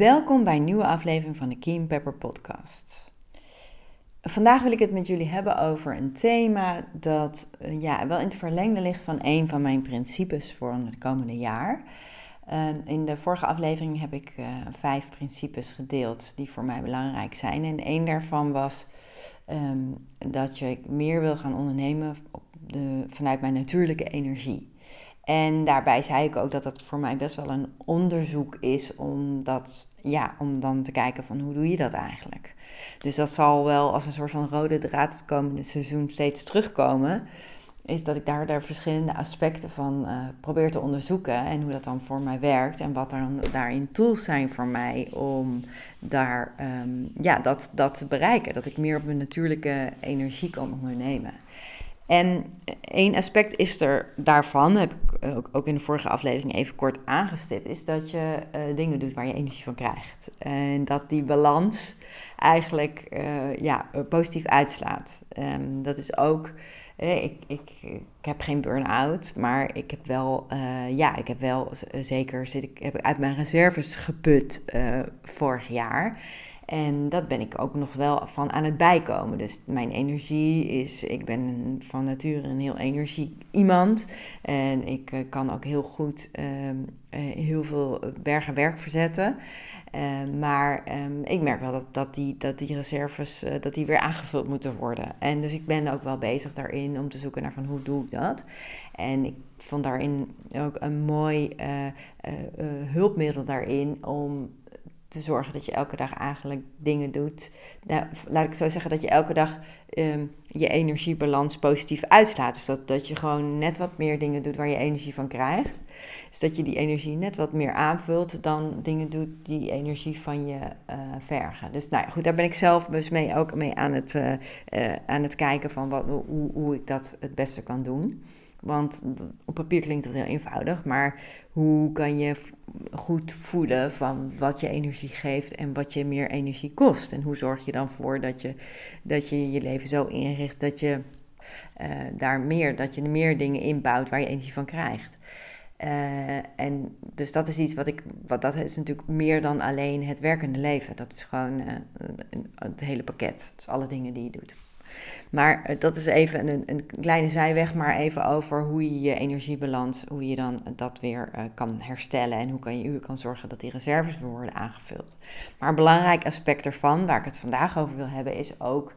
Welkom bij een nieuwe aflevering van de Keen Pepper Podcast. Vandaag wil ik het met jullie hebben over een thema dat eh, ja, wel in het verlengde ligt van een van mijn principes voor het komende jaar. Ehm, in de vorige aflevering heb ik uh, vijf principes gedeeld die voor mij belangrijk zijn. En één daarvan was ehm, dat je meer wil gaan ondernemen op de, vanuit mijn natuurlijke energie. En daarbij zei ik ook dat dat voor mij best wel een onderzoek is om, dat, ja, om dan te kijken van hoe doe je dat eigenlijk. Dus dat zal wel als een soort van rode draad het komende seizoen steeds terugkomen. Is dat ik daar, daar verschillende aspecten van uh, probeer te onderzoeken en hoe dat dan voor mij werkt. En wat dan daarin tools zijn voor mij om daar, um, ja, dat, dat te bereiken. Dat ik meer op mijn natuurlijke energie kan ondernemen. En één aspect is er daarvan, heb ik ook in de vorige aflevering even kort aangestipt, is dat je uh, dingen doet waar je energie van krijgt. En dat die balans eigenlijk uh, ja, positief uitslaat. Um, dat is ook, eh, ik, ik, ik heb geen burn-out, maar ik heb wel, ja, ik heb wel zeker, zit ik, heb ik uit mijn reserves geput vorig jaar. En dat ben ik ook nog wel van aan het bijkomen. Dus mijn energie is, ik ben van nature een heel energie iemand. En ik uh, kan ook heel goed uh, uh, heel veel bergen werk verzetten. Ehm, maar um, ik merk wel dat, dat, die, dat die reserves eh, dat die weer aangevuld moeten worden. En dus ik ben ook wel bezig daarin om te zoeken naar van hoe doe ik dat. En ik vond daarin ook een mooi eh, hulpmiddel daarin om te zorgen dat je elke dag eigenlijk dingen doet. Nou, laat ik zo zeggen dat je elke dag um, je energiebalans positief uitslaat. Dus dat, dat je gewoon net wat meer dingen doet waar je energie van krijgt. Dus dat je die energie net wat meer aanvult dan dingen doet die energie van je uh, vergen. Dus nou ja, goed, daar ben ik zelf dus mee ook mee aan het, uh, uh, aan het kijken van wat, hoe, hoe ik dat het beste kan doen. Want op papier klinkt dat heel eenvoudig, maar hoe kan je goed voelen van wat je energie geeft en wat je meer energie kost? En hoe zorg je dan voor dat je dat je, je leven zo inricht dat je uh, daar meer, dat je meer dingen inbouwt waar je energie van krijgt? Uh, en dus dat is iets wat ik, wat dat is natuurlijk meer dan alleen het werkende leven. Dat is gewoon uh, het hele pakket. Dus alle dingen die je doet. Maar eh, dat is even een, een kleine zijweg, maar even over hoe je je energiebalans, hoe je dan dat weer uh, kan herstellen en hoe kan je, hoe kan zorgen dat die reserves weer worden aangevuld. Maar een belangrijk aspect ervan, waar ik het vandaag over wil hebben, is ook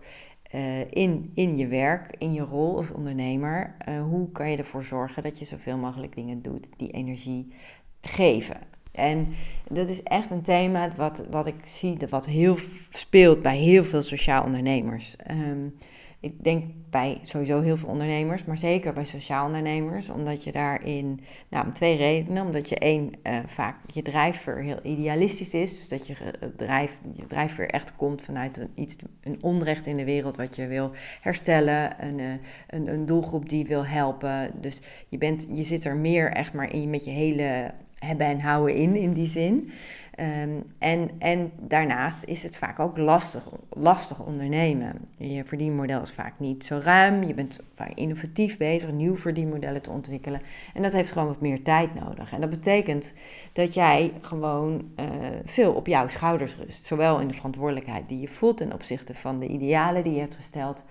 in, in je werk, in je rol als ondernemer, hoe kan je ervoor zorgen dat je zoveel mogelijk dingen doet die energie geven. En dat is echt een thema wat, wat ik zie, wat heel speelt bij heel veel sociaal ondernemers. Um, ik denk bij sowieso heel veel ondernemers, maar zeker bij sociaal ondernemers, omdat je daarin, nou, om twee redenen. Omdat je één, uh, vaak je drijfveer heel idealistisch is, dus dat je, drijf, je drijfveer echt komt vanuit een, iets, een onrecht in de wereld wat je wil herstellen, een, uh, een, een doelgroep die wil helpen. Dus je, bent, je zit er meer echt maar in, met je hele hebben en houden in, in die zin. Um, en, en daarnaast is het vaak ook lastig, lastig ondernemen. Je verdienmodel is vaak niet zo ruim. Je bent vaak innovatief bezig, nieuwe verdienmodellen te ontwikkelen. En dat heeft gewoon wat meer tijd nodig. En dat betekent dat jij gewoon uh, veel op jouw schouders rust. Zowel in de verantwoordelijkheid die je voelt ten opzichte van de idealen die je hebt gesteld,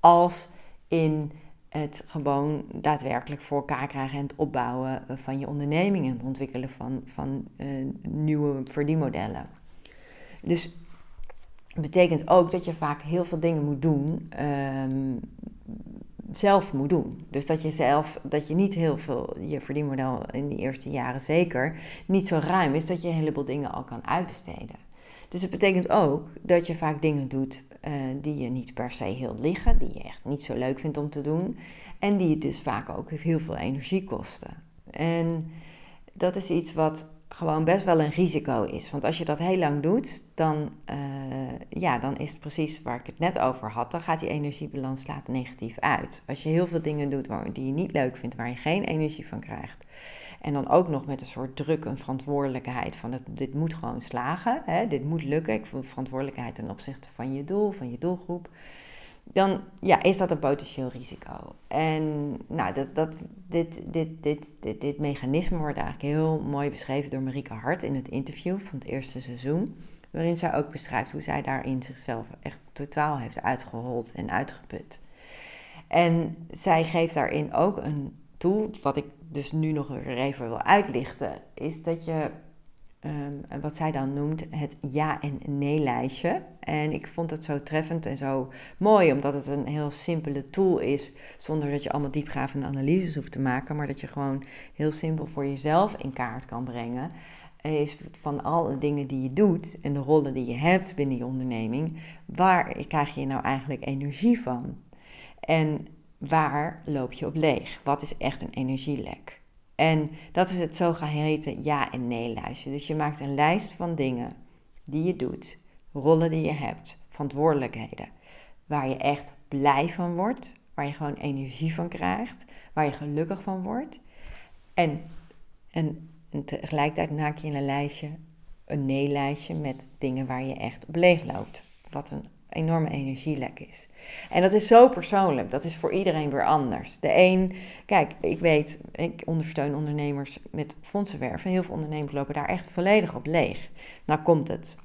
als in het gewoon daadwerkelijk voor elkaar krijgen en het opbouwen eh, van je onderneming en het ontwikkelen van, van uh, nieuwe verdienmodellen. Dus betekent ook dat je vaak heel veel dingen moet doen, um, zelf moet doen. Dus dat je zelf, dat je niet heel veel, je verdienmodel in de eerste jaren zeker, niet zo ruim is dat je een heleboel dingen al kan uitbesteden. Dus het betekent ook dat je vaak dingen doet die je niet per se heel liggen, die je echt niet zo leuk vindt om te doen. En die dus vaak ook heel veel energie kosten. En dat is iets wat gewoon best wel een risico is. Want als je dat heel lang doet, dan, uh, ja, dan is het precies waar ik het net over had. Dan gaat die energiebalans slaat negatief uit. Als je heel veel dingen doet die je niet leuk vindt, waar je geen energie van krijgt. En dan ook nog met een soort druk en verantwoordelijkheid van het, dit moet gewoon slagen. Hè? Dit moet lukken. Ik voel verantwoordelijkheid ten opzichte van je doel, van je doelgroep dan ja, is dat een potentieel risico. En nou, dat, dat, dit, dit, dit, dit, dit mechanisme wordt eigenlijk heel mooi beschreven door Marike Hart in het interview van het eerste seizoen. Waarin zij ook beschrijft hoe zij daarin zichzelf echt totaal heeft uitgehold en uitgeput. En zij geeft daarin ook een wat ik dus nu nog even wil uitlichten, is dat je um, wat zij dan noemt het ja- en nee-lijstje. En ik vond het zo treffend en zo mooi, omdat het een heel simpele tool is, zonder dat je allemaal diepgravende analyses hoeft te maken, maar dat je gewoon heel simpel voor jezelf in kaart kan brengen. Is van alle dingen die je doet en de rollen die je hebt binnen je onderneming, waar krijg je nou eigenlijk energie van? En waar loop je op leeg? Wat is echt een energielek? En dat is het zogeheten ja- en nee-lijstje. Dus je maakt een lijst van dingen die je doet, rollen die je hebt, verantwoordelijkheden, waar je echt blij van wordt, waar je gewoon energie van krijgt, waar je gelukkig van wordt. En, en, tegelijkertijd maak je in een lijstje, een nee-lijstje met dingen waar je echt op leeg loopt. Wat een enorme energielek is. En dat is zo persoonlijk. Dat is voor iedereen weer anders. De een, kijk, ik weet, ik ondersteun ondernemers met fondsenwerven. Heel veel ondernemers lopen daar echt volledig op leeg. Nou komt het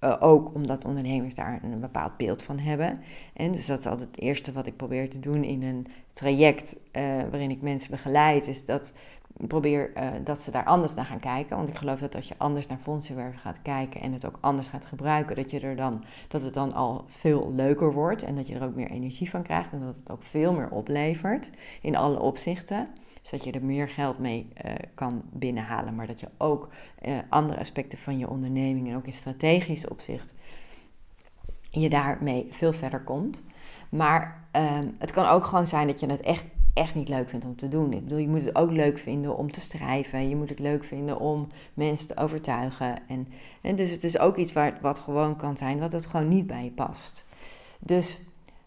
uh, ook omdat ondernemers daar een bepaald beeld van hebben. En dus dat is altijd het eerste wat ik probeer te doen in een traject uh, waarin ik mensen begeleid. Is dat probeer uh, dat ze daar anders naar gaan kijken. Want ik geloof dat als je anders naar fondsenwerven gaat kijken en het ook anders gaat gebruiken, dat, je er dan, dat het dan al veel leuker wordt en dat je er ook meer energie van krijgt en dat het ook veel meer oplevert in alle opzichten. Dus dat je er meer geld mee uh, kan binnenhalen, maar dat je ook uh, andere aspecten van je onderneming en ook in strategisch opzicht je daarmee veel verder komt. Maar um, het kan ook gewoon zijn dat je het echt echt niet leuk vindt om te doen. Ik bedoel, je moet het ook leuk vinden om te schrijven. Je moet het leuk vinden om mensen te overtuigen. En, en dus het is ook iets waar, wat gewoon kan zijn, wat het gewoon niet bij je past. Dus,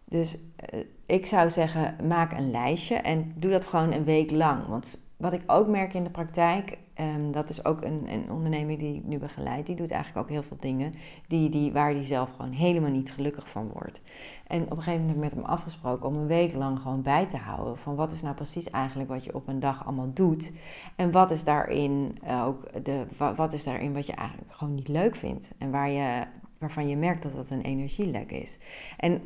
dus uh, ik zou zeggen, maak een lijstje en doe dat gewoon een week lang. Want wat ik ook merk in de praktijk, um, dat is ook een, een ondernemer die ik nu begeleid, die doet eigenlijk ook heel veel dingen die, die, waar die zelf gewoon helemaal niet gelukkig van wordt. En op een gegeven moment met hem afgesproken om een week lang gewoon bij te houden van wat is nou precies eigenlijk wat je op een dag allemaal doet. En wat is daarin ook de, wat is daarin wat je eigenlijk gewoon niet leuk vindt. En waar je, waarvan je merkt dat dat een energielek is. En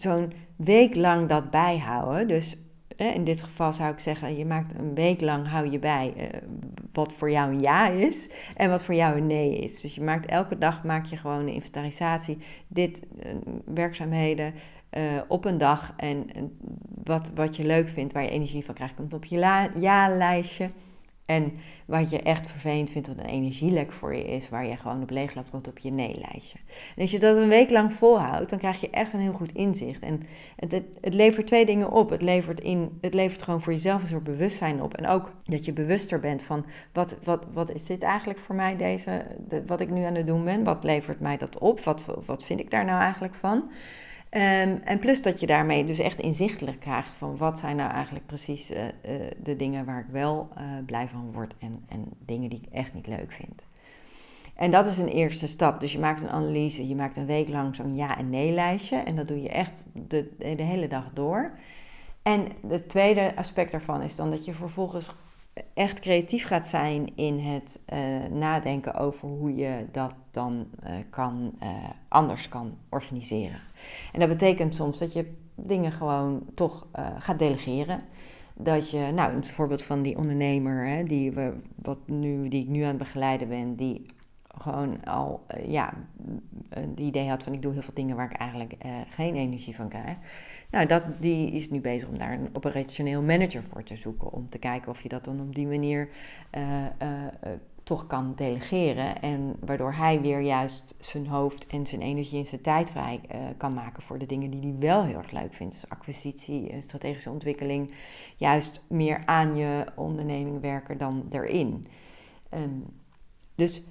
zo'n week lang dat bijhouden, dus in dit geval zou ik zeggen, je maakt een week lang, hou je bij uh, wat voor jou een ja is en wat voor jou een nee is. Dus je maakt elke dag maak je gewoon een inventarisatie, dit uh, werkzaamheden uh, op een dag en wat, wat je leuk vindt, waar je energie van krijgt, komt op je ja-lijstje. En wat je echt vervelend vindt, wat een energielek voor je is, waar je gewoon op leeg loopt, komt op je nee-lijstje. En als je dat een week lang volhoudt, dan krijg je echt een heel goed inzicht. En het, het, levert twee dingen op. Het levert, in, het levert gewoon voor jezelf een soort bewustzijn op. En ook dat je bewuster bent van, wat, wat, wat is dit eigenlijk voor mij, deze, de, wat ik nu aan het doen ben? Wat levert mij dat op? Wat, wat vind ik daar nou eigenlijk van? Um, en plus dat je daarmee dus echt inzichtelijk krijgt van wat zijn nou eigenlijk precies uh, uh, de dingen waar ik wel uh, blij van word en, en dingen die ik echt niet leuk vind. En dat is een eerste stap. Dus je maakt een analyse, je maakt een week lang zo'n ja- en nee-lijstje en dat doe je echt de, de hele dag door. En het tweede aspect daarvan is dan dat je vervolgens echt creatief gaat zijn in het uh, nadenken over hoe je dat dan uh, kan, uh, anders kan organiseren. En dat betekent soms dat je dingen gewoon toch gaat delegeren. Dat je, nou, het voorbeeld van die ondernemer hè, die, we, wat nu, die ik nu aan het begeleiden ben, die gewoon al ja, het idee had van ik doe heel veel dingen waar ik eigenlijk geen energie van krijg. Nou, dat, die is nu bezig om daar een operationeel manager voor te zoeken. Om te kijken of je dat dan op die manier uh, toch kan delegeren. En waardoor hij weer juist zijn hoofd en zijn energie en zijn tijd vrij kan maken voor de dingen die hij wel heel erg leuk vindt. Dus acquisitie, strategische ontwikkeling. Juist meer aan je onderneming werken dan erin. Um, dus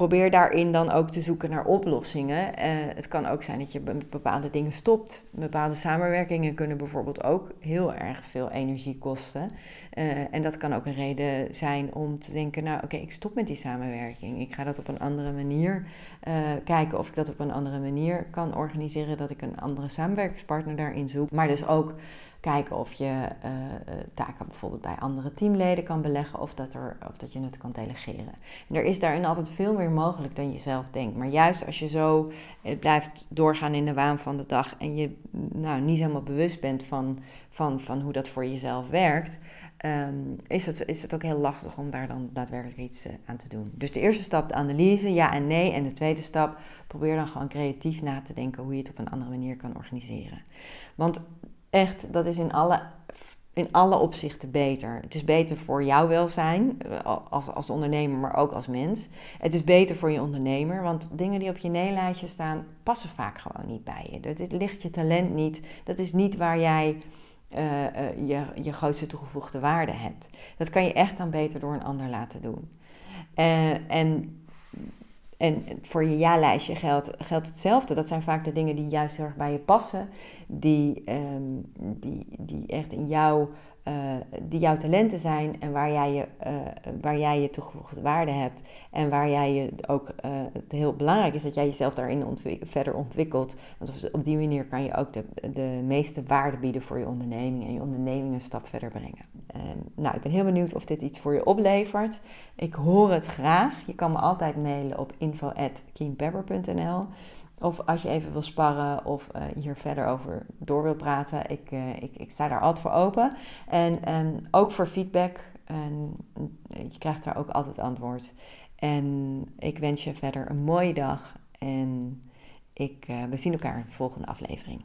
probeer daarin dan ook te zoeken naar oplossingen. Uh, het kan ook zijn dat je bepaalde dingen stopt. Bepaalde samenwerkingen kunnen bijvoorbeeld ook heel erg veel energie kosten. Uh, en dat kan ook een reden zijn om te denken, nou oké, ik stop met die samenwerking. Ik ga dat op een andere manier uh, kijken of ik dat op een andere manier kan organiseren. Dat ik een andere samenwerkingspartner daarin zoek. Maar dus ook kijken of je taken bijvoorbeeld bij andere teamleden kan beleggen of dat, er, of dat je het kan delegeren. En er is daarin altijd veel meer mogelijk dan je zelf denkt. Maar juist als je zo uh, blijft doorgaan in de waan van de dag en je nou, niet helemaal bewust bent van, van, van hoe dat voor jezelf werkt, um, is, het, is het ook heel lastig om daar dan daadwerkelijk iets aan te doen. Dus de eerste stap, de analyse, ja en nee. En de tweede stap, probeer dan gewoon creatief na te denken hoe je het op een andere manier kan organiseren. Want echt, dat is in alle, in alle opzichten beter. Het is beter voor jouw welzijn eh, als, als ondernemer, maar ook als mens. Het is beter voor je ondernemer, want dingen die op je nee staan, passen vaak gewoon niet bij je. Dat ligt je talent niet. Dat is niet waar jij uh, uh, je, je grootste toegevoegde waarde hebt. Dat kan je echt dan beter door een ander laten doen. En en voor je ja-lijstje geldt, geldt hetzelfde. Dat zijn vaak de dingen die juist heel erg bij je passen, die, um, die, die echt in jou uh, die jouw talenten zijn en waar jij je, uh, waar jij je toegevoegde waarde hebt. En waar jij je ook, uh, het heel belangrijk is dat jij jezelf daarin verder ontwikkelt. Want op, op, die manier kan je ook de, de meeste waarde bieden voor je onderneming en je onderneming een stap verder brengen. Nou, ik ben heel benieuwd of dit iets voor je oplevert. Ik hoor het graag. Je kan me altijd mailen op info.keenpepper.nl. Of als je even wil sparren of uh, hier verder over door wil praten, ik, uh, ik, ik sta daar altijd voor open. En, en ook voor feedback. En je krijgt daar ook altijd antwoord. En ik wens je verder een mooie dag. En ik, we zien elkaar in de volgende aflevering.